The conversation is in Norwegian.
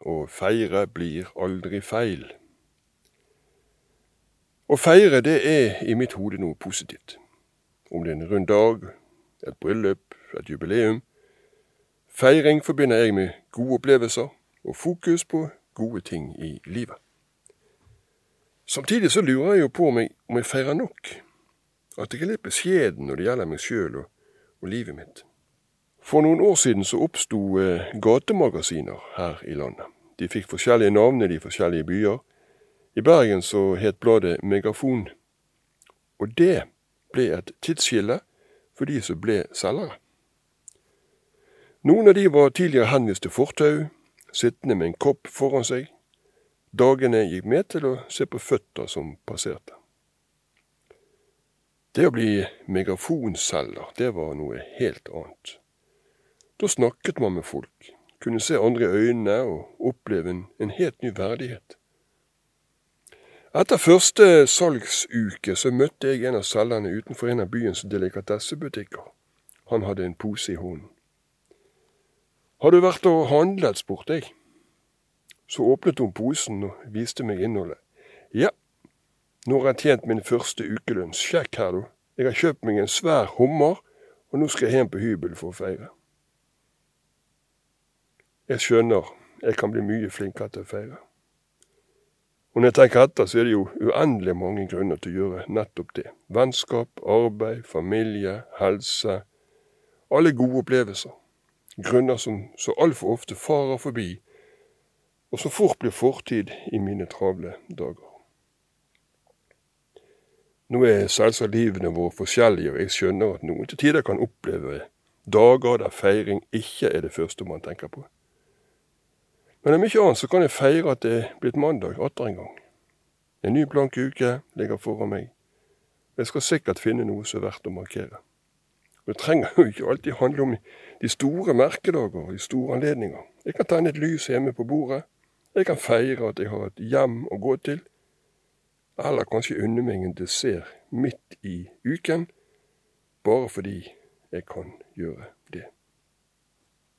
Å feire blir aldri feil. Å feire, det er i mitt hode noe positivt. Om det er en rund dag, et bryllup, et jubileum. Feiring forbinder jeg med gode opplevelser og fokus på gode ting i livet. Samtidig så lurer jeg jo på om jeg, om jeg feirer nok. At jeg er litt beskjeden når det gjelder meg sjøl og, og, livet mitt. For noen år siden så oppsto eh, gatemagasiner her i landet. De fikk forskjellige navn i de forskjellige byer. I Bergen så het bladet Megafon. Og det ble et tidsskille for de som ble selgere. Noen av de var tidligere henvist til fortau, sittende med en kopp foran seg, Dagene gikk med til å se på føtter som passerte. Det å bli megafonselger, det var noe helt annet. Da snakket man med folk, kunne se andre i øynene og oppleve en, en helt ny verdighet. Etter første salgsuke så møtte jeg en av selgerne utenfor en av byens delikatessebutikker. Han hadde en pose i hånden. Har du vært og handlet, spurte jeg. Så åpnet hun posen og viste meg innholdet. Ja, nå har jeg tjent min første ukelønns. Sjekk her, du. Jeg har kjøpt meg en svær hummer, og nå skal jeg hjem på hybel for å feire. Jeg skjønner, jeg kan bli mye flinkere til å feire. Og når jeg tenker etter, så er det jo uendelig mange grunner til å gjøre nettopp det. Vennskap, arbeid, familie, helse. Alle gode opplevelser. Grunner som så altfor ofte farer forbi og som fort blir fortid i mine travle dager. Nå er selvsagt livene våre forskjellige, og jeg skjønner at noen til tider kan oppleve dager der feiring ikke er det første man tenker på. Men om ikke annet så kan jeg feire at det er blitt mandag atter en gang. En ny blank uke ligger foran meg. Jeg skal sikkert finne noe som er verdt å markere. Det trenger jo ikke alltid handle om de store merkedager og de store anledninger. Jeg kan tenne et lys hjemme på bordet, jeg kan feire at jeg har et hjem å gå til, eller kanskje unne meg en dessert midt i uken, bare fordi jeg kan gjøre